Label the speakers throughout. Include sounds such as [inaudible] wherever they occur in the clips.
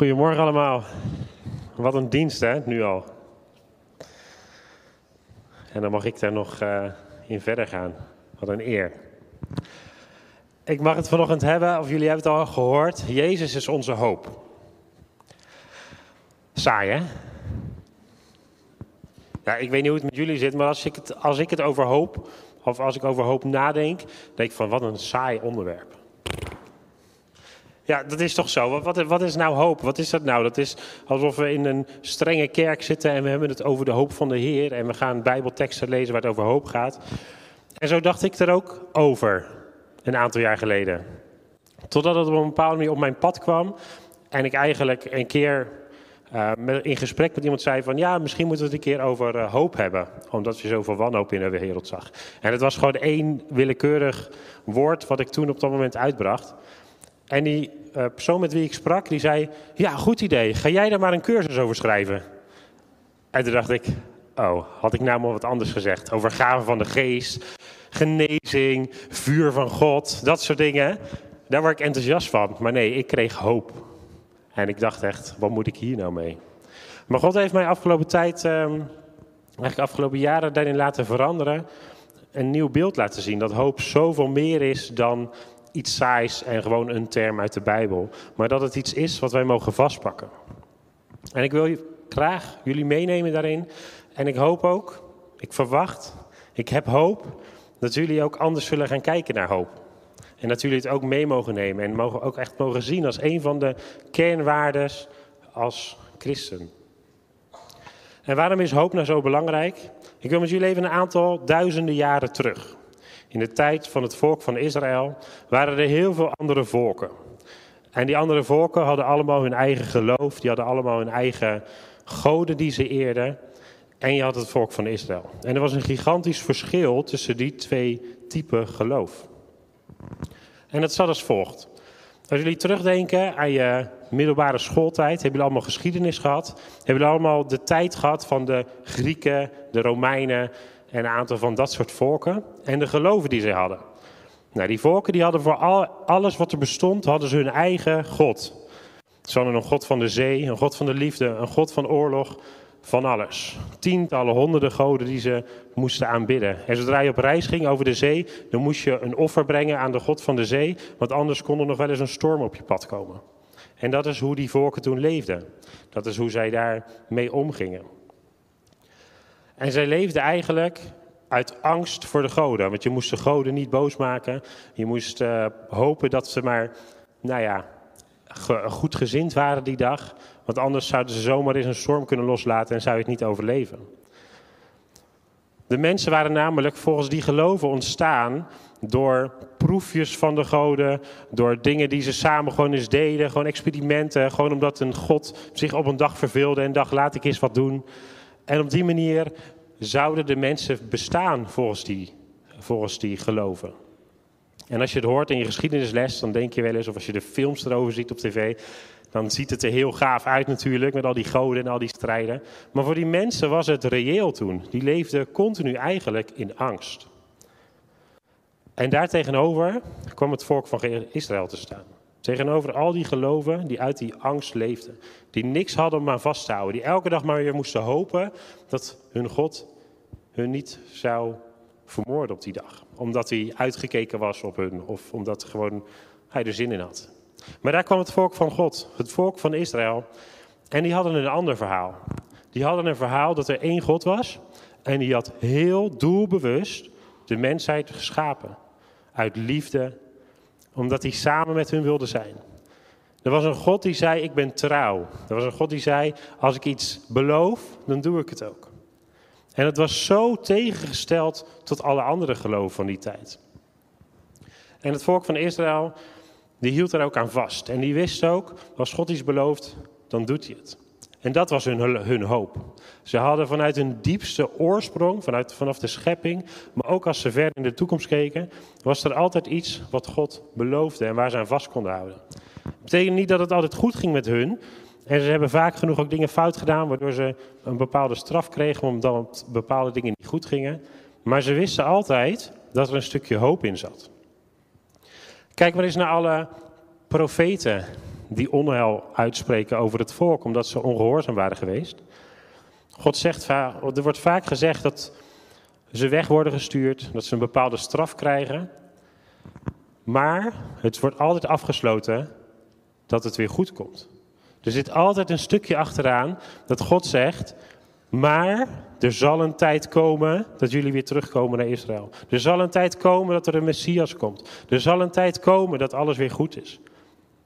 Speaker 1: Goedemorgen allemaal. Wat een dienst hè, nu al. En dan mag ik daar nog uh, in verder gaan. Wat een eer. Ik mag het vanochtend hebben, of jullie hebben het al gehoord. Jezus is onze hoop. Saai hè? Ja, ik weet niet hoe het met jullie zit, maar als ik het, als ik het over hoop, of als ik over hoop nadenk, denk ik van wat een saai onderwerp. Ja, dat is toch zo. Wat, wat, is nou hoop? Wat is dat nou? Dat is alsof we in een strenge kerk zitten en we hebben het over de hoop van de Heer. En we gaan Bijbelteksten lezen waar het over hoop gaat. En zo dacht ik er ook over, een aantal jaar geleden. Totdat het op een bepaalde manier op mijn pad kwam. En ik eigenlijk een keer uh, in gesprek met iemand zei van... ja, misschien moeten we het een keer over uh, hoop hebben. Omdat je zoveel wanhoop in de wereld zag. En het was gewoon één willekeurig woord wat ik toen op dat moment uitbracht. En die uh, persoon met wie ik sprak, die zei: Ja, goed idee. Ga jij daar maar een cursus over schrijven? En toen dacht ik: Oh, had ik nou maar wat anders gezegd? Over gaven van de geest, genezing, vuur van God, dat soort dingen. Daar word ik enthousiast van. Maar nee, ik kreeg hoop. En ik dacht echt: Wat moet ik hier nou mee? Maar God heeft mij afgelopen tijd, um, eigenlijk afgelopen jaren, daarin laten veranderen. Een nieuw beeld laten zien. Dat hoop zoveel meer is dan iets saais en gewoon een term uit de Bijbel, maar dat het iets is wat wij mogen vastpakken. En ik wil graag jullie meenemen daarin. En ik hoop ook, ik verwacht, ik heb hoop dat jullie ook anders zullen gaan kijken naar hoop. En dat jullie het ook mee mogen nemen en mogen ook echt mogen zien als een van de kernwaardes als christen. En waarom is hoop nou zo belangrijk? Ik wil met jullie even een aantal duizenden jaren terug. In de tijd van het volk van Israël waren er heel veel andere volken. En die andere volken hadden allemaal hun eigen geloof, die hadden allemaal hun eigen goden die ze eerden. En je had het volk van Israël. En er was een gigantisch verschil tussen die twee typen geloof. En dat zat als volgt. Als jullie terugdenken aan je middelbare schooltijd, hebben jullie allemaal geschiedenis gehad. Hebben jullie allemaal de tijd gehad van de Grieken, de Romeinen, en een aantal van dat soort volken en de geloven die ze hadden. Nou, die volken die hadden voor al, alles wat er bestond, hadden ze hun eigen God. Ze hadden een God van de zee, een God van de liefde, een God van oorlog, van alles. Tientallen, honderden goden die ze moesten aanbidden. En zodra je op reis ging over de zee, dan moest je een offer brengen aan de God van de zee, want anders kon er nog wel eens een storm op je pad komen. En dat is hoe die volken toen leefden. Dat is hoe zij daar mee omgingen. En zij leefde eigenlijk uit angst voor de goden. Want je moest de goden niet boos maken. Je moest uh, hopen dat ze maar, nou ja, goed gezind waren die dag. Want anders zouden ze zomaar eens een storm kunnen loslaten en zou je het niet overleven. De mensen waren namelijk volgens die geloven ontstaan door proefjes van de goden, door dingen die ze samen gewoon eens deden, gewoon experimenten, gewoon omdat een god zich op een dag verveelde en dacht laat ik eens wat doen. En op die manier zouden de mensen bestaan volgens die, volgens die geloven. En als je het hoort in je geschiedenisles, dan denk je wel eens, of als je de films erover ziet op tv, dan ziet het er heel gaaf uit natuurlijk, met al die goden en al die strijden. Maar voor die mensen was het reëel toen. Die leefden continu eigenlijk in angst. En daartegenover kwam het volk van Israël te staan. Tegenover al die geloven die uit die angst leefden. Die niks hadden om aan vast te houden. Die elke dag maar weer moesten hopen dat hun God hun niet zou vermoorden op die dag. Omdat hij uitgekeken was op hun of omdat gewoon hij er zin in had. Maar daar kwam het volk van God, het volk van Israël. En die hadden een ander verhaal. Die hadden een verhaal dat er één God was. En die had heel doelbewust de mensheid geschapen. Uit liefde omdat hij samen met hun wilde zijn. Er was een God die zei: Ik ben trouw. Er was een God die zei: Als ik iets beloof, dan doe ik het ook. En het was zo tegengesteld tot alle andere geloven van die tijd. En het volk van Israël, die hield er ook aan vast. En die wist ook: als God iets belooft, dan doet hij het. En dat was hun, hun hoop. Ze hadden vanuit hun diepste oorsprong, vanuit, vanaf de schepping, maar ook als ze ver in de toekomst keken, was er altijd iets wat God beloofde en waar ze aan vast konden houden. Dat betekent niet dat het altijd goed ging met hun. En ze hebben vaak genoeg ook dingen fout gedaan, waardoor ze een bepaalde straf kregen omdat bepaalde dingen niet goed gingen. Maar ze wisten altijd dat er een stukje hoop in zat. Kijk maar eens naar alle profeten die onheil uitspreken over het volk omdat ze ongehoorzaam waren geweest. God zegt, er wordt vaak gezegd dat ze weg worden gestuurd, dat ze een bepaalde straf krijgen. Maar het wordt altijd afgesloten dat het weer goed komt. Er zit altijd een stukje achteraan dat God zegt, maar er zal een tijd komen dat jullie weer terugkomen naar Israël. Er zal een tijd komen dat er een Messias komt. Er zal een tijd komen dat alles weer goed is.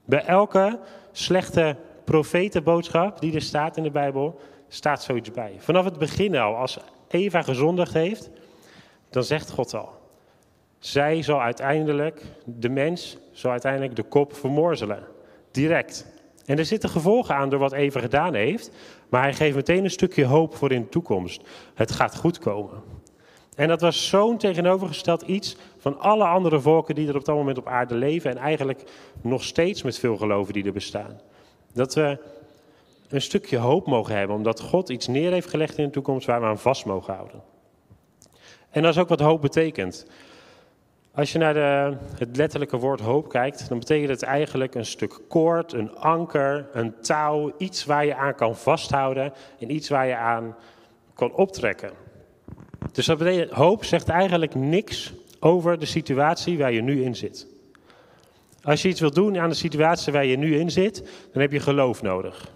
Speaker 1: Bij elke slechte profetenboodschap die er staat in de Bijbel, staat zoiets bij. Vanaf het begin al, als Eva gezondigd heeft, dan zegt God al. Zij zal uiteindelijk, de mens zal uiteindelijk de kop vermorzelen. Direct. En er zitten gevolgen aan door wat Eva gedaan heeft. Maar hij geeft meteen een stukje hoop voor in de toekomst. Het gaat goed komen. En dat was zo'n tegenovergesteld iets van alle andere volken die er op dat moment op aarde leven. En eigenlijk nog steeds met veel geloven die er bestaan. Dat we een stukje hoop mogen hebben, omdat God iets neer heeft gelegd in de toekomst waar we aan vast mogen houden. En dat is ook wat hoop betekent. Als je naar de, het letterlijke woord hoop kijkt, dan betekent het eigenlijk een stuk koord, een anker, een touw, iets waar je aan kan vasthouden en iets waar je aan kan optrekken. Dus dat hoop zegt eigenlijk niks over de situatie waar je nu in zit. Als je iets wilt doen aan de situatie waar je nu in zit, dan heb je geloof nodig.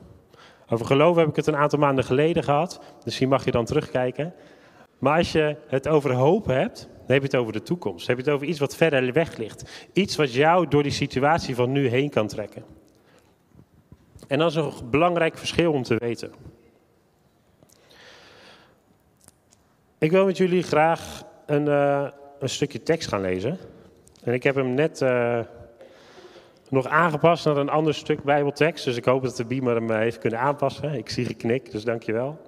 Speaker 1: Over geloof heb ik het een aantal maanden geleden gehad, dus hier mag je dan terugkijken. Maar als je het over hoop hebt, dan heb je het over de toekomst. Dan heb je het over iets wat verder weg ligt. Iets wat jou door die situatie van nu heen kan trekken. En dat is een belangrijk verschil om te weten. Ik wil met jullie graag een, uh, een stukje tekst gaan lezen. En ik heb hem net uh, nog aangepast naar een ander stuk Bijbeltekst. Dus ik hoop dat de beamer hem eh, heeft kunnen aanpassen. Ik zie geknik, dus dankjewel.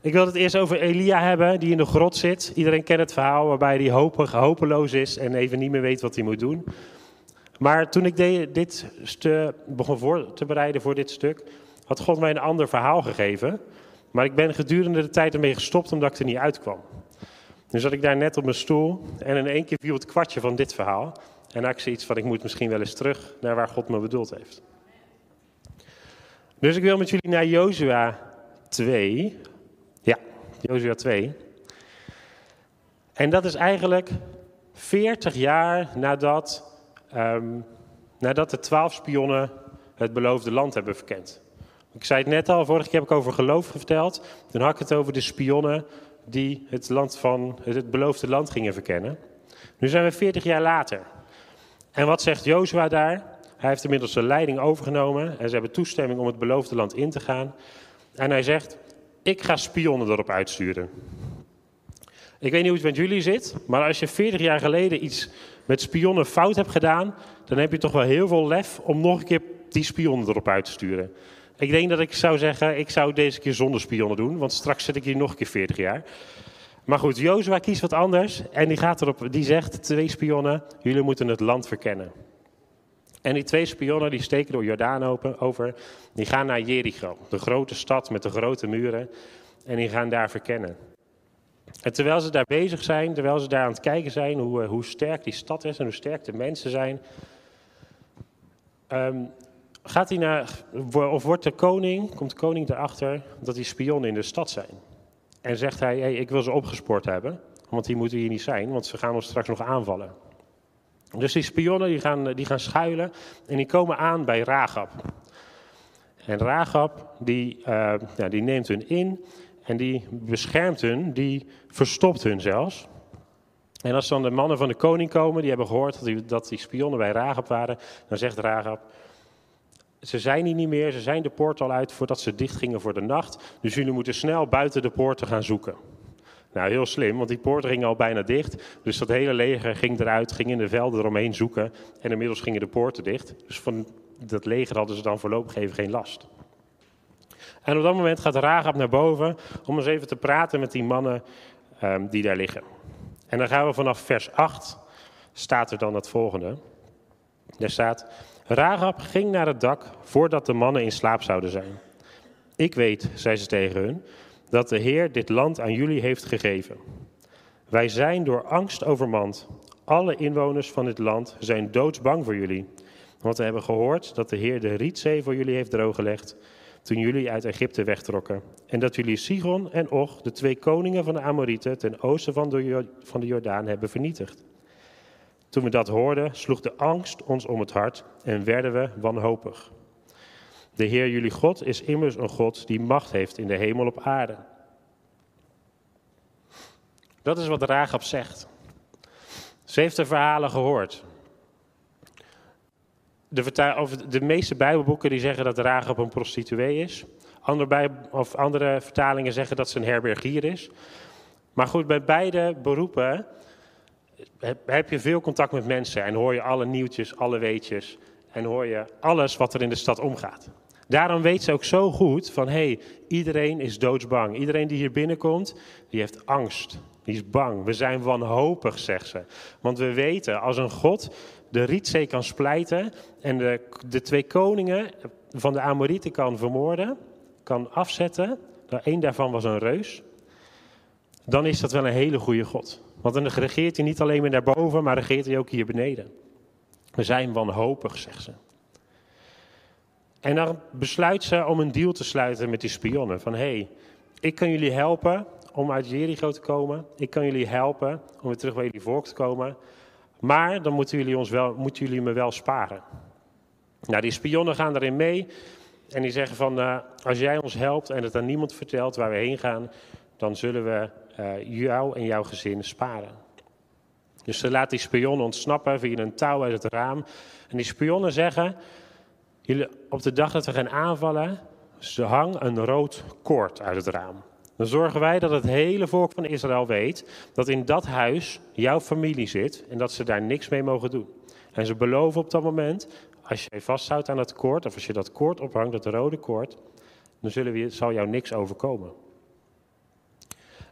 Speaker 1: Ik wil het eerst over Elia hebben, die in de grot zit. Iedereen kent het verhaal waarbij hij hopig, hopeloos is en even niet meer weet wat hij moet doen. Maar toen ik dit begon voor te bereiden voor dit stuk, had God mij een ander verhaal gegeven. Maar ik ben gedurende de tijd ermee gestopt omdat ik er niet uitkwam. Nu zat ik daar net op mijn stoel en in één keer viel het kwartje van dit verhaal. En ik zoiets van, ik moet misschien wel eens terug naar waar God me bedoeld heeft. Dus ik wil met jullie naar Jozua 2, Jozua 2. En dat is eigenlijk 40 jaar nadat, um, nadat de twaalf spionnen het beloofde land hebben verkend. Ik zei het net al, vorige keer heb ik over geloof verteld. Toen had ik het over de spionnen die het, land van, het beloofde land gingen verkennen. Nu zijn we 40 jaar later. En wat zegt Jozua daar? Hij heeft inmiddels de leiding overgenomen en ze hebben toestemming om het beloofde land in te gaan. En hij zegt, ik ga spionnen erop uitsturen. Ik weet niet hoe het met jullie zit, maar als je 40 jaar geleden iets met spionnen fout hebt gedaan, dan heb je toch wel heel veel lef om nog een keer die spionnen erop uit te sturen. Ik denk dat ik zou zeggen, ik zou deze keer zonder spionnen doen, want straks zit ik hier nog een keer 40 jaar. Maar goed, Jozua kiest wat anders en die, gaat erop, die zegt, twee spionnen, jullie moeten het land verkennen. En die twee spionnen die steken door Jordaan open, over. Die gaan naar Jericho, de grote stad met de grote muren. En die gaan daar verkennen. En terwijl ze daar bezig zijn, terwijl ze daar aan het kijken zijn hoe, eh, hoe sterk die stad is en hoe sterk de mensen zijn, ehm, gaat hij naar, of wordt de koning, komt de koning erachter dat die spionnen in de stad zijn. En zegt hij, hey, ik wil ze opgespoord hebben, want die moeten hier niet zijn, want ze gaan ons straks nog aanvallen. Dus die spionnen die gaan, die gaan schuilen en die komen aan bij Ragab. En Ragab die, uh, ja, die neemt hun in en die beschermt hun, die verstopt hun zelfs. En als dan de mannen van de koning komen, die hebben gehoord dat die, dat die spionnen bij Ragab waren, dan zegt Ragab, ze zijn hier niet meer, ze zijn de poort al uit voordat ze dicht gingen voor de nacht. Dus jullie moeten snel buiten de poorten gaan zoeken. Nou, heel slim, want die poorten gingen al bijna dicht. Dus dat hele leger ging eruit, ging in de velden eromheen zoeken. En inmiddels gingen de poorten dicht. Dus van dat leger hadden ze dan voorlopig even geen last. En op dat moment gaat Rahab naar boven om eens even te praten met die mannen um, die daar liggen. En dan gaan we vanaf vers 8, staat er dan het volgende. Daar staat, Rahab ging naar het dak voordat de mannen in slaap zouden zijn. Ik weet, zei ze tegen hun, dat de Heer dit land aan jullie heeft gegeven. Wij zijn door angst overmand. Alle inwoners van dit land zijn doodsbang voor jullie. Want we hebben gehoord dat de Heer de Rietzee voor jullie heeft drooggelegd toen jullie uit Egypte wegtrokken. En dat jullie Sigon en Och, de twee koningen van de Amorieten, ten oosten van de, van de Jordaan, hebben vernietigd. Toen we dat hoorden, sloeg de angst ons om het hart en werden we wanhopig. De Heer jullie God is immers een God die macht heeft in de hemel op aarde. Dat is wat Rahab zegt. Ze heeft de verhalen gehoord. De, de meeste Bijbelboeken die zeggen dat Rahab een prostituee is. Andere, of andere vertalingen zeggen dat ze een herbergier is. Maar goed, bij beide beroepen heb je veel contact met mensen en hoor je alle nieuwtjes, alle weetjes en hoor je alles wat er in de stad omgaat. Daarom weet ze ook zo goed van, hé, hey, iedereen is doodsbang. Iedereen die hier binnenkomt, die heeft angst. Die is bang. We zijn wanhopig, zegt ze. Want we weten, als een God de Rietzee kan splijten en de, de twee koningen van de Amorieten kan vermoorden, kan afzetten, één daarvan was een reus, dan is dat wel een hele goede God. Want dan regeert hij niet alleen maar daarboven, maar regeert hij ook hier beneden. We zijn wanhopig, zegt ze. En dan besluit ze om een deal te sluiten met die spionnen. Van hé, hey, ik kan jullie helpen om uit Jericho te komen. Ik kan jullie helpen om weer terug bij jullie volk te komen. Maar dan moeten jullie, ons wel, moeten jullie me wel sparen. Nou, die spionnen gaan erin mee. En die zeggen van, uh, als jij ons helpt en het aan niemand vertelt waar we heen gaan, dan zullen we jou en jouw gezin sparen. Dus ze laat die spionnen ontsnappen via een touw uit het raam. En die spionnen zeggen, jullie, op de dag dat we gaan aanvallen, ze hang een rood koord uit het raam. Dan zorgen wij dat het hele volk van Israël weet dat in dat huis jouw familie zit en dat ze daar niks mee mogen doen. En ze beloven op dat moment, als je vasthoudt aan het koord, of als je dat koord ophangt, dat rode koord, dan zullen we, zal jou niks overkomen.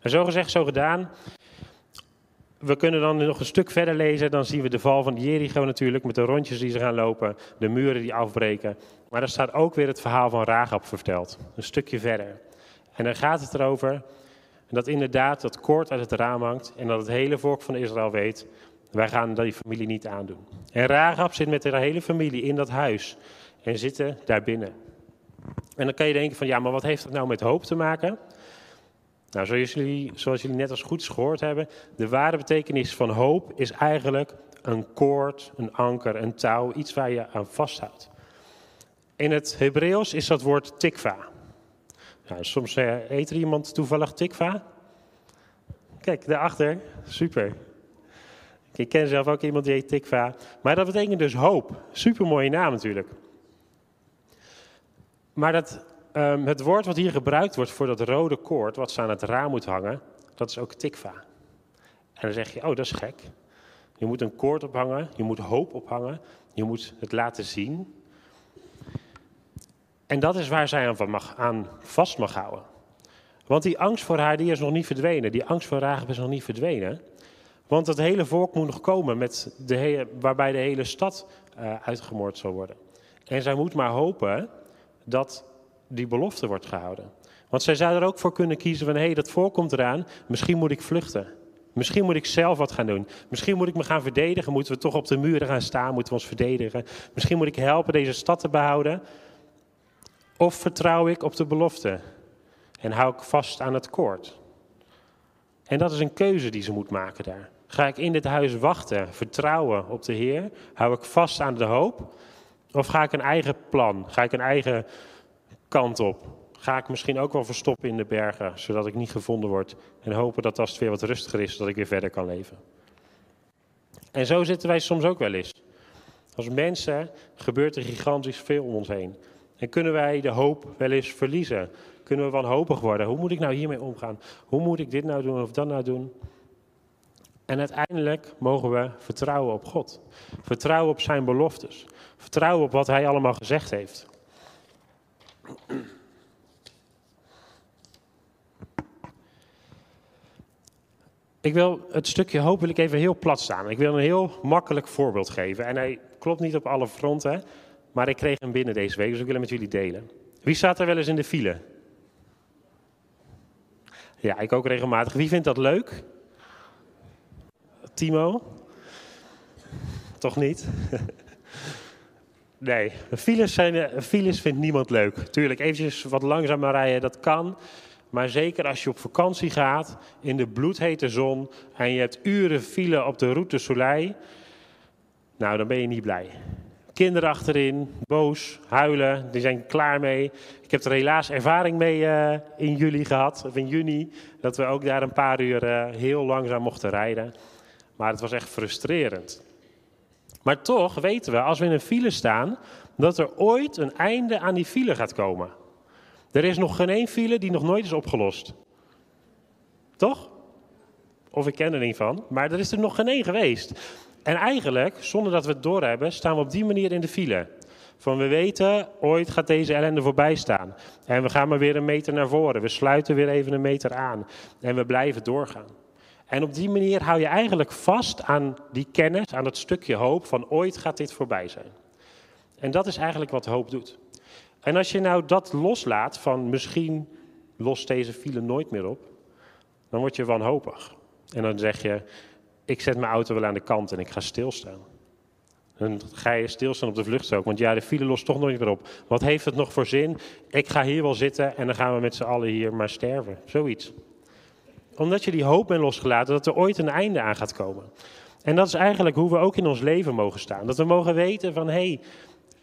Speaker 1: Zo gezegd, zo gedaan. We kunnen dan nog een stuk verder lezen, dan zien we de val van Jericho natuurlijk, met de rondjes die ze gaan lopen, de muren die afbreken. Maar er staat ook weer het verhaal van Rahab verteld, een stukje verder. En dan gaat het erover dat inderdaad dat koord uit het raam hangt en dat het hele volk van Israël weet, wij gaan die familie niet aandoen. En Rahab zit met haar hele familie in dat huis en zitten daar binnen. En dan kan je denken van ja, maar wat heeft dat nou met hoop te maken? Nou, zoals jullie, zoals jullie net als goed gehoord hebben, de ware betekenis van hoop is eigenlijk een koord, een anker, een touw, iets waar je aan vasthoudt. In het Hebreeuws is dat woord tikva. Nou, soms uh, eet er iemand toevallig tikva. Kijk, daarachter. Super. Ik ken zelf ook iemand die heet tikva. Maar dat betekent dus hoop. Super mooie naam natuurlijk. Maar dat, um, het woord wat hier gebruikt wordt voor dat rode koord, wat ze aan het raam moet hangen, dat is ook tikva. En dan zeg je, oh, dat is gek. Je moet een koord ophangen, je moet hoop ophangen, je moet het laten zien. En dat is waar zij aan, mag, aan vast mag houden. Want die angst voor haar die is nog niet verdwenen. Die angst voor Rahab is nog niet verdwenen. Want het hele volk moet nog komen met de waarbij de hele stad uh, uitgemoord zal worden. En zij moet maar hopen dat die belofte wordt gehouden. Want zij zou er ook voor kunnen kiezen van hé, hey, dat volk komt eraan, misschien moet ik vluchten. Misschien moet ik zelf wat gaan doen. Misschien moet ik me gaan verdedigen. Moeten we toch op de muren gaan staan? Moeten we ons verdedigen? Misschien moet ik helpen deze stad te behouden. Of vertrouw ik op de belofte en hou ik vast aan het koord? En dat is een keuze die ze moet maken daar. Ga ik in dit huis wachten, vertrouwen op de Heer? Hou ik vast aan de hoop? Of ga ik een eigen plan, ga ik een eigen kant op? Ga ik misschien ook wel verstoppen in de bergen, zodat ik niet gevonden word? En hopen dat als het weer wat rustiger is, dat ik weer verder kan leven. En zo zitten wij soms ook wel eens. Als mensen gebeurt er gigantisch veel om ons heen. En kunnen wij de hoop wel eens verliezen? Kunnen we wanhopig worden? Hoe moet ik nou hiermee omgaan? Hoe moet ik dit nou doen of dat nou doen? En uiteindelijk mogen we vertrouwen op God. Vertrouwen op zijn beloftes. Vertrouwen op wat hij allemaal gezegd heeft. Ik wil het stukje hoop even heel plat staan. Ik wil een heel makkelijk voorbeeld geven. En hij klopt niet op alle fronten. Maar ik kreeg hem binnen deze week, dus ik wil hem met jullie delen. Wie staat er wel eens in de file? Ja, ik ook regelmatig. Wie vindt dat leuk? Timo? Toch niet? [laughs] Nee, files, zijn, eh, files vindt niemand leuk. Tuurlijk, eventjes wat langzamer rijden, dat kan. Maar zeker als je op vakantie gaat, in de bloedhete zon... en je hebt uren file op de route Soleil... nou, dan ben je niet blij. Kinderen achterin, boos, huilen, die zijn klaar mee. Ik heb er helaas ervaring mee eh, in juli gehad, of in juni... dat we ook daar een paar uur uh, heel langzaam mochten rijden. Maar het was echt frustrerend. Maar toch weten we, als we in een file staan, dat er ooit een einde aan die file gaat komen. Er is nog geen één file die nog nooit is opgelost. Toch? Of ik ken er niet van, maar er is er nog geen één geweest. En eigenlijk, zonder dat we het doorhebben, staan we op die manier in de file. Van we weten, ooit gaat deze ellende voorbij staan. En we gaan maar weer een meter naar voren. We sluiten weer even een meter aan. En we blijven doorgaan. En op die manier hou je eigenlijk vast aan die kennis, aan dat stukje hoop van ooit gaat dit voorbij zijn. En dat is eigenlijk wat hoop doet. En als je nou dat loslaat van misschien lost deze file nooit meer op, dan word je wanhopig. En dan zeg je, ik zet mijn auto wel aan de kant en ik ga stilstaan. Dan ga je stilstaan op de vluchtstrook, want ja, de file lost toch nooit meer op. Wat heeft het nog voor zin? Ik ga hier wel zitten en dan gaan we met z'n allen hier maar sterven. Zoiets omdat je die hoop bent losgelaten dat er ooit een einde aan gaat komen. En dat is eigenlijk hoe we ook in ons leven mogen staan. Dat we mogen weten van hé, hey,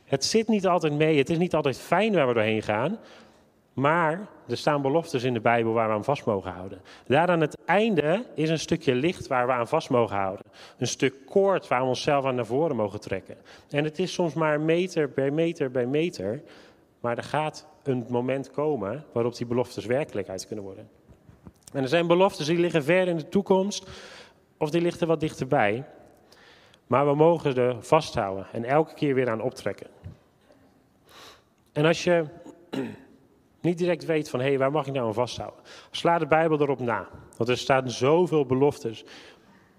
Speaker 1: het zit niet altijd mee, het is niet altijd fijn waar we doorheen gaan. Maar er staan beloftes in de Bijbel waar we aan vast mogen houden. Daar aan het einde is een stukje licht waar we aan vast mogen houden. Een stuk koord waar we onszelf aan naar voren mogen trekken. En het is soms maar meter bij meter bij meter. Maar er gaat een moment komen waarop die beloftes werkelijkheid kunnen worden. En er zijn beloftes die liggen ver in de toekomst, of die liggen wat dichterbij. Maar we mogen er vasthouden en elke keer weer aan optrekken. En als je [clears throat] niet direct weet van, hé, hey, waar mag ik nou aan vasthouden? Sla de Bijbel erop na. Want er staan zoveel beloftes.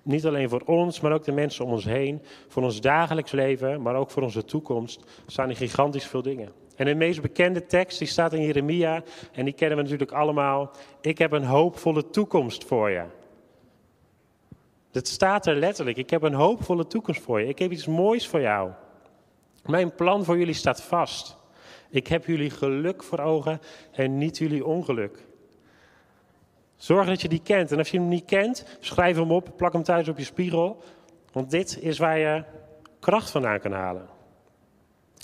Speaker 1: Niet alleen voor ons, maar ook de mensen om ons heen. Voor ons dagelijks leven, maar ook voor onze toekomst. staan er gigantisch veel dingen. En de meest bekende tekst die staat in Jeremia en die kennen we natuurlijk allemaal. Ik heb een hoopvolle toekomst voor je. Dat staat er letterlijk. Ik heb een hoopvolle toekomst voor je. Ik heb iets moois voor jou. Mijn plan voor jullie staat vast. Ik heb jullie geluk voor ogen en niet jullie ongeluk. Zorg dat je die kent. En als je hem niet kent, schrijf hem op, plak hem thuis op je spiegel. Want dit is waar je kracht vandaan kan halen.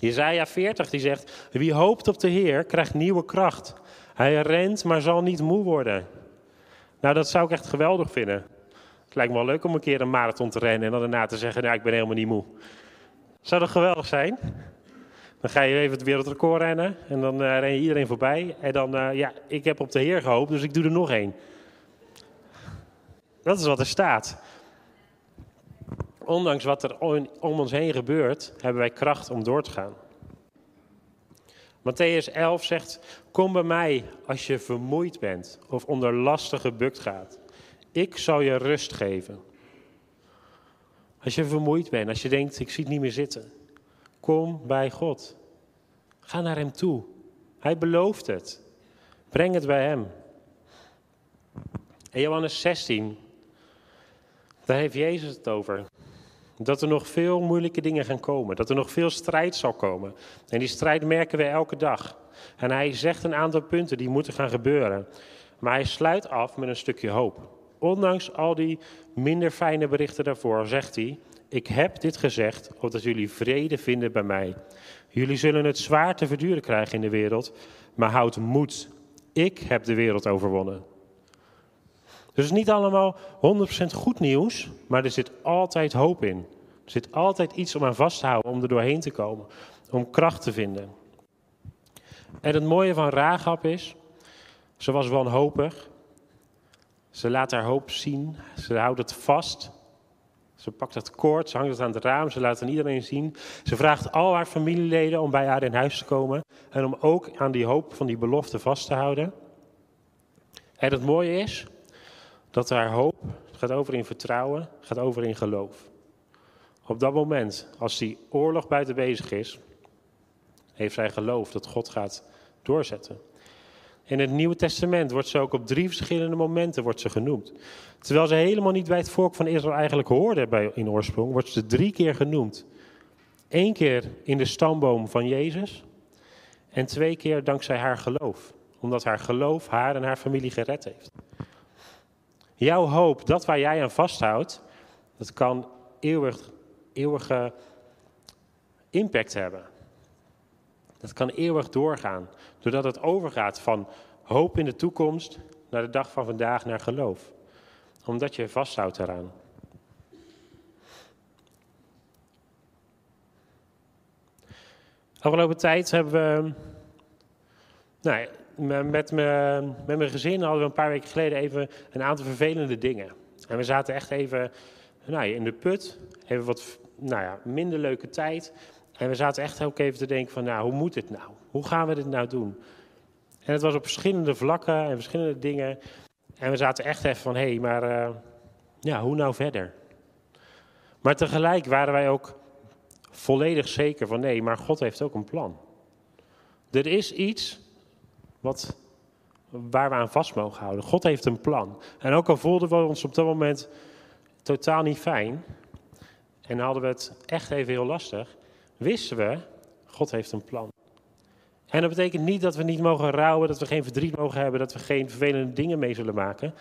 Speaker 1: Jezaja 40 die zegt, wie hoopt op de Heer krijgt nieuwe kracht. Hij rent, maar zal niet moe worden. Nou, dat zou ik echt geweldig vinden. Het lijkt me wel leuk om een keer een marathon te rennen en dan daarna te zeggen, nou, ik ben helemaal niet moe. Zou dat geweldig zijn? Dan ga je even het wereldrecord rennen en dan uh, ren je iedereen voorbij. En dan, uh, ja, ik heb op de Heer gehoopt, dus ik doe er nog één. Dat is wat er staat ondanks wat er om ons heen gebeurt, hebben wij kracht om door te gaan. Matthäus 11 zegt: Kom bij mij als je vermoeid bent of onder lasten gebukt gaat. Ik zal je rust geven. Als je vermoeid bent, als je denkt: Ik zie het niet meer zitten, kom bij God. Ga naar Hem toe. Hij belooft het. Breng het bij Hem. In Johannes 16, daar heeft Jezus het over. Dat er nog veel moeilijke dingen gaan komen. Dat er nog veel strijd zal komen. En die strijd merken we elke dag. En hij zegt een aantal punten die moeten gaan gebeuren. Maar hij sluit af met een stukje hoop. Ondanks al die minder fijne berichten daarvoor zegt hij: Ik heb dit gezegd opdat jullie vrede vinden bij mij. Jullie zullen het zwaar te verduren krijgen in de wereld, maar houd moed. Ik heb de wereld overwonnen. Dus het is niet allemaal 100% goed nieuws, maar er zit altijd hoop in. Er zit altijd iets om aan vast te houden, om er doorheen te komen, om kracht te vinden. En het mooie van Rahab is, ze was wanhopig. Ze laat haar hoop zien, ze houdt het vast. Ze pakt het koord, ze hangt het aan het raam, ze laat het aan iedereen zien. Ze vraagt al haar familieleden om bij haar in huis te komen en om ook aan die hoop van die belofte vast te houden. En het mooie is, dat haar hoop gaat over in vertrouwen, gaat over in geloof. Op dat moment, als die oorlog buiten bezig is, heeft zij geloof dat God gaat doorzetten. In het Nieuwe Testament wordt ze ook op drie verschillende momenten wordt ze genoemd. Terwijl ze helemaal niet bij het volk van Israël eigenlijk hoorde bij, in oorsprong, wordt ze drie keer genoemd. Eén keer in de stamboom van Jezus en twee keer dankzij haar geloof. Omdat haar geloof haar en haar familie gered heeft. Jouw hoop, dat waar jij aan vasthoudt, dat kan eeuwig, eeuwige impact hebben. Dat kan eeuwig doorgaan, doordat het overgaat van hoop in de toekomst naar de dag van vandaag naar geloof. Omdat je vasthoudt eraan. Afgelopen tijd hebben we, nou, met, me, met mijn gezin hadden we een paar weken geleden even een aantal vervelende dingen. En we zaten echt even nou, in de put, even wat nou ja, minder leuke tijd. En we zaten echt ook even te denken van, nou, hoe moet dit nou? Hoe gaan we dit nou doen? En het was op verschillende vlakken en verschillende dingen. En we zaten echt even van, hé, hey, maar uh, ja, hoe nou verder? Maar tegelijk waren wij ook volledig zeker van, nee, maar God heeft ook een plan. Er is iets wat, waar we aan vast mogen houden. God heeft een plan. En ook al voelden we ons op dat moment totaal niet fijn, en hadden we het echt even heel lastig, wisten we, God heeft een plan. En dat betekent niet dat we niet mogen rouwen, dat we geen verdriet mogen hebben, dat we geen vervelende dingen mee zullen maken.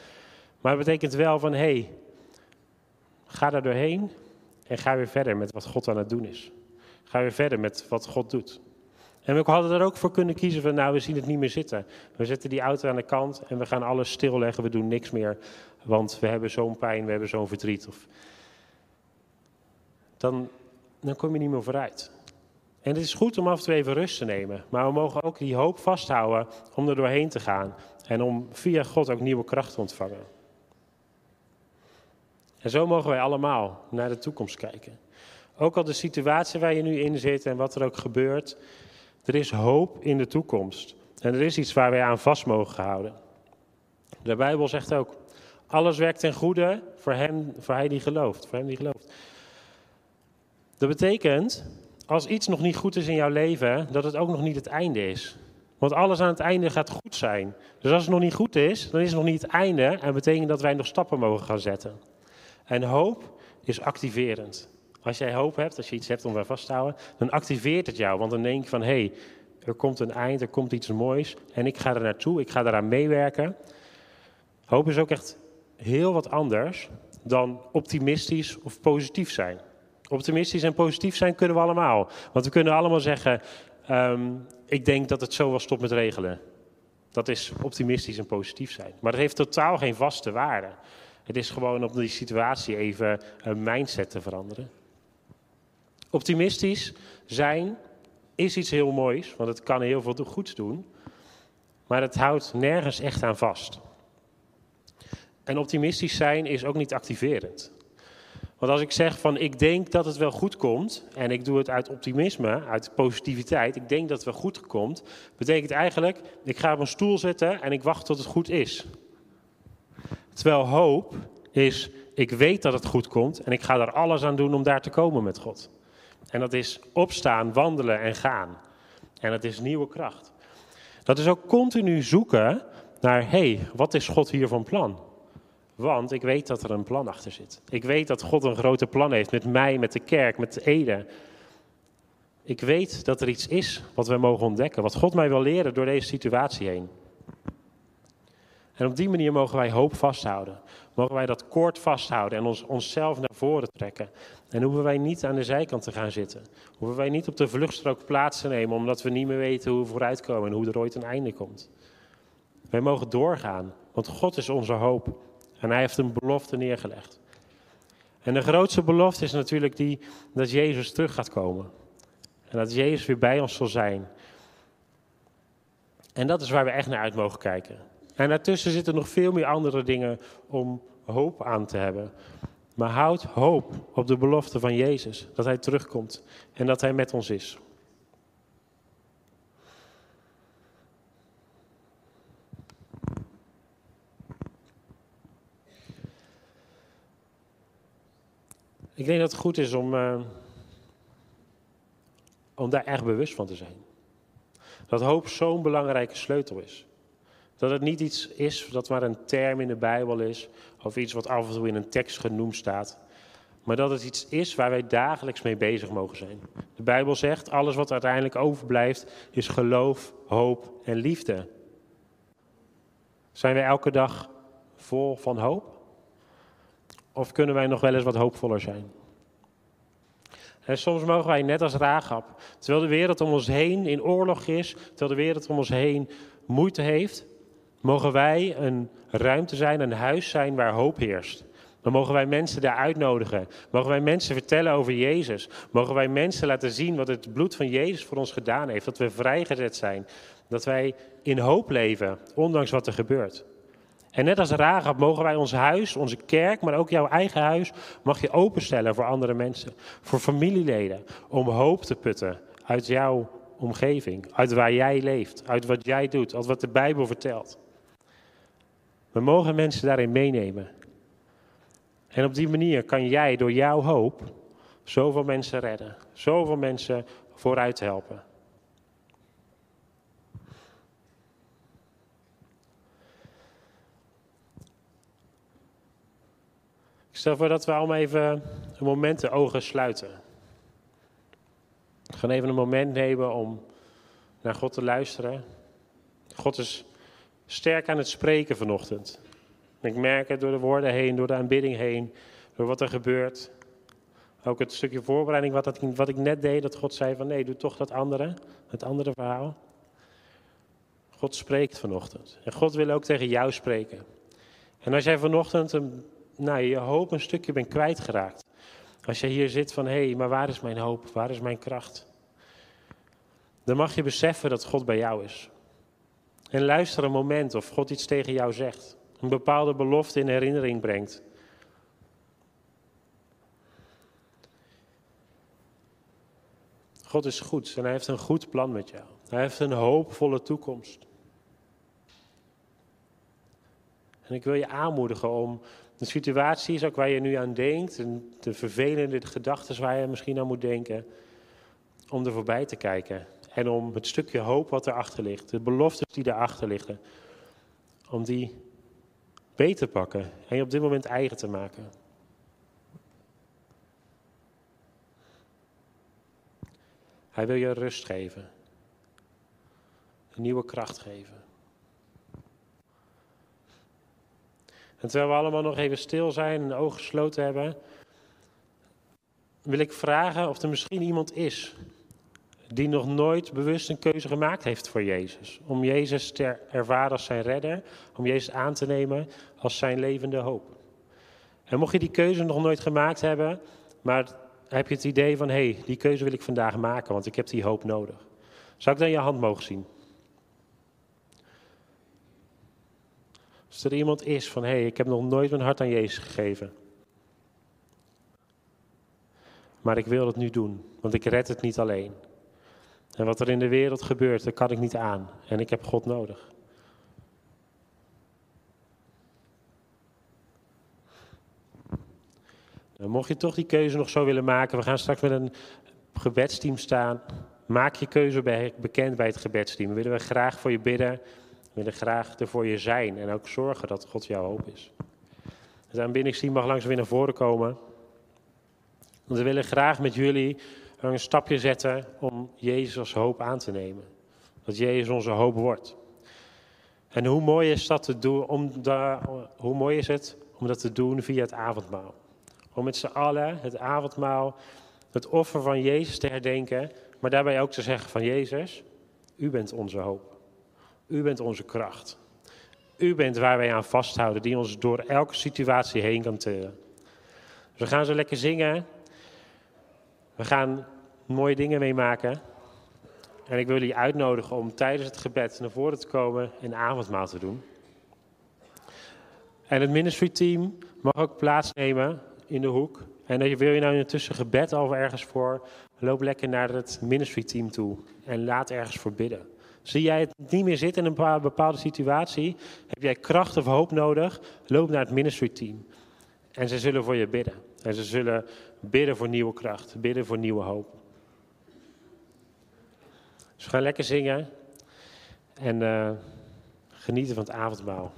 Speaker 1: Maar het betekent wel van, hé, hey, ga daar doorheen en ga weer verder met wat God aan het doen is. Ga weer verder met wat God doet. En we hadden er ook voor kunnen kiezen van, nou, we zien het niet meer zitten. We zetten die auto aan de kant en we gaan alles stilleggen, we doen niks meer, want we hebben zo'n pijn, we hebben zo'n verdriet. Of... Dan, dan kom je niet meer vooruit. En het is goed om af en toe even rust te nemen, maar we mogen ook die hoop vasthouden om er doorheen te gaan en om via God ook nieuwe kracht te ontvangen. En zo mogen wij allemaal naar de toekomst kijken. Ook al de situatie waar je nu in zit en wat er ook gebeurt, er is hoop in de toekomst. En er is iets waar wij aan vast mogen houden. De Bijbel zegt ook, alles werkt ten goede voor hem, voor hij die gelooft, voor hem die gelooft. Dat betekent, als iets nog niet goed is in jouw leven, dat het ook nog niet het einde is. Want alles aan het einde gaat goed zijn. Dus als het nog niet goed is, dan is het nog niet het einde en betekent dat wij nog stappen mogen gaan zetten. En hoop is activerend. Als jij hoop hebt, als je iets hebt om bij vast te houden, dan activeert het jou. Want dan denk je van, hé, hey, er komt een eind, er komt iets moois en ik ga er naartoe, ik ga eraan meewerken. Hoop is ook echt heel wat anders dan optimistisch of positief zijn. Optimistisch en positief zijn kunnen we allemaal. Want we kunnen allemaal zeggen, um, ik denk dat het zo wel stopt met regelen. Dat is optimistisch en positief zijn. Maar dat heeft totaal geen vaste waarde. Het is gewoon om die situatie even een mindset te veranderen. Optimistisch zijn is iets heel moois, want het kan heel veel goeds doen. Maar het houdt nergens echt aan vast. En optimistisch zijn is ook niet activerend. Want als ik zeg van ik denk dat het wel goed komt, en ik doe het uit optimisme, uit positiviteit, ik denk dat het wel goed komt, betekent eigenlijk ik ga op een stoel zitten en ik wacht tot het goed is. Terwijl hoop is ik weet dat het goed komt en ik ga er alles aan doen om daar te komen met God. En dat is opstaan, wandelen en gaan. En dat is nieuwe kracht. Dat is ook continu zoeken naar, hey, wat is God hier van plan? Want ik weet dat er een plan achter zit. Ik weet dat God een grote plan heeft met mij, met de kerk, met Ede. Ik weet dat er iets is wat we mogen ontdekken, wat God mij wil leren door deze situatie heen. En op die manier mogen wij hoop vasthouden. Mogen wij dat koord vasthouden en ons, onszelf naar voren trekken. En hoeven wij niet aan de zijkant te gaan zitten. Hoeven wij niet op de vluchtstrook plaats te nemen omdat we niet meer weten hoe we vooruitkomen en hoe er ooit een einde komt. Wij mogen doorgaan, want God is onze hoop. En hij heeft een belofte neergelegd. En de grootste belofte is natuurlijk die dat Jezus terug gaat komen. En dat Jezus weer bij ons zal zijn. En dat is waar we echt naar uit mogen kijken. En daartussen zitten nog veel meer andere dingen om hoop aan te hebben. Maar houd hoop op de belofte van Jezus, dat Hij terugkomt en dat Hij met ons is. Ik denk dat het goed is om, uh, om daar echt bewust van te zijn. Dat hoop zo'n belangrijke sleutel is. Dat het niet iets is dat maar een term in de Bijbel is, of iets wat af en toe in een tekst genoemd staat. maar dat het iets is waar wij dagelijks mee bezig mogen zijn. De Bijbel zegt, alles wat uiteindelijk overblijft is geloof, hoop en liefde. Zijn wij elke dag vol van hoop? Of kunnen wij nog wel eens wat hoopvoller zijn? En soms mogen wij net als Rahab, terwijl de wereld om ons heen in oorlog is, terwijl de wereld om ons heen moeite heeft, mogen wij een ruimte zijn, een huis zijn waar hoop heerst. Dan mogen wij mensen daar uitnodigen. Mogen wij mensen vertellen over Jezus. Mogen wij mensen laten zien wat het bloed van Jezus voor ons gedaan heeft. Dat we vrijgezet zijn. Dat wij in hoop leven, ondanks wat er gebeurt. En net als Rahab mogen wij ons huis, onze kerk, maar ook jouw eigen huis, mag je openstellen voor andere mensen. Voor familieleden, om hoop te putten uit jouw omgeving, uit waar jij leeft, uit wat jij doet, uit wat de Bijbel vertelt. We mogen mensen daarin meenemen. En op die manier kan jij door jouw hoop zoveel mensen redden, zoveel mensen vooruit helpen. Ik stel voor dat we allemaal even een moment de ogen sluiten. We gaan even een moment nemen om naar God te luisteren. God is sterk aan het spreken vanochtend. ik merk het door de woorden heen, door de aanbidding heen, door wat er gebeurt. Ook het stukje voorbereiding wat, dat, wat ik net deed, dat God zei van nee, doe toch dat andere, het andere verhaal. God spreekt vanochtend. En God wil ook tegen jou spreken. En als jij vanochtend een nou, je hoop een stukje bent kwijtgeraakt. Als je hier zit van, hé, hey, maar waar is mijn hoop? Waar is mijn kracht? Dan mag je beseffen dat God bij jou is. En luister een moment of God iets tegen jou zegt. Een bepaalde belofte in herinnering brengt. God is goed en hij heeft een goed plan met jou. Hij heeft een hoopvolle toekomst. En ik wil je aanmoedigen om de situaties ook waar je nu aan denkt, en de vervelende gedachten waar je misschien aan moet denken, om er voorbij te kijken. En om het stukje hoop wat erachter ligt, de beloftes die erachter liggen, om die beter te pakken en je op dit moment eigen te maken. Hij wil je rust geven, een nieuwe kracht geven. En terwijl we allemaal nog even stil zijn en de ogen gesloten hebben, wil ik vragen of er misschien iemand is die nog nooit bewust een keuze gemaakt heeft voor Jezus. Om Jezus te ervaren als zijn redder, om Jezus aan te nemen als zijn levende hoop. En mocht je die keuze nog nooit gemaakt hebben, maar heb je het idee van, hé, hey, die keuze wil ik vandaag maken, want ik heb die hoop nodig. Zou ik dan je hand mogen zien? Als er iemand is van, hé, hey, ik heb nog nooit mijn hart aan Jezus gegeven. Maar ik wil het nu doen, want ik red het niet alleen. En wat er in de wereld gebeurt, dat kan ik niet aan. En ik heb God nodig. Nou, mocht je toch die keuze nog zo willen maken, we gaan straks met een gebedsteam staan. Maak je keuze bekend bij het gebedsteam. We willen we graag voor je bidden willen graag er voor je zijn en ook zorgen dat God jouw hoop is. Het aanbiddingsteam mag langs weer naar voren komen. Want we willen graag met jullie een stapje zetten om Jezus hoop aan te nemen. Dat Jezus onze hoop wordt. En hoe mooi is dat te doen, om hoe mooi is het om dat te doen via het avondmaal. Om met z'n allen het avondmaal, het offer van Jezus te herdenken, maar daarbij ook te zeggen van Jezus, u bent onze hoop. U bent onze kracht. U bent waar wij aan vasthouden, die ons door elke situatie heen kan tillen. Dus we gaan zo lekker zingen. We gaan mooie dingen meemaken. En ik wil jullie uitnodigen om tijdens het gebed naar voren te komen en avondmaal te doen. En het ministry team mag ook plaatsnemen in de hoek. En wil je nou intussen gebed over ergens voor, loop lekker naar het ministry team toe en laat ergens voor bidden. Zie jij het niet meer zitten in een bepaalde situatie? Heb jij kracht of hoop nodig? Loop naar het ministry team. En ze zullen voor je bidden. En ze zullen bidden voor nieuwe kracht, bidden voor nieuwe hoop. Dus we gaan lekker zingen en uh, genieten van het avondmaal.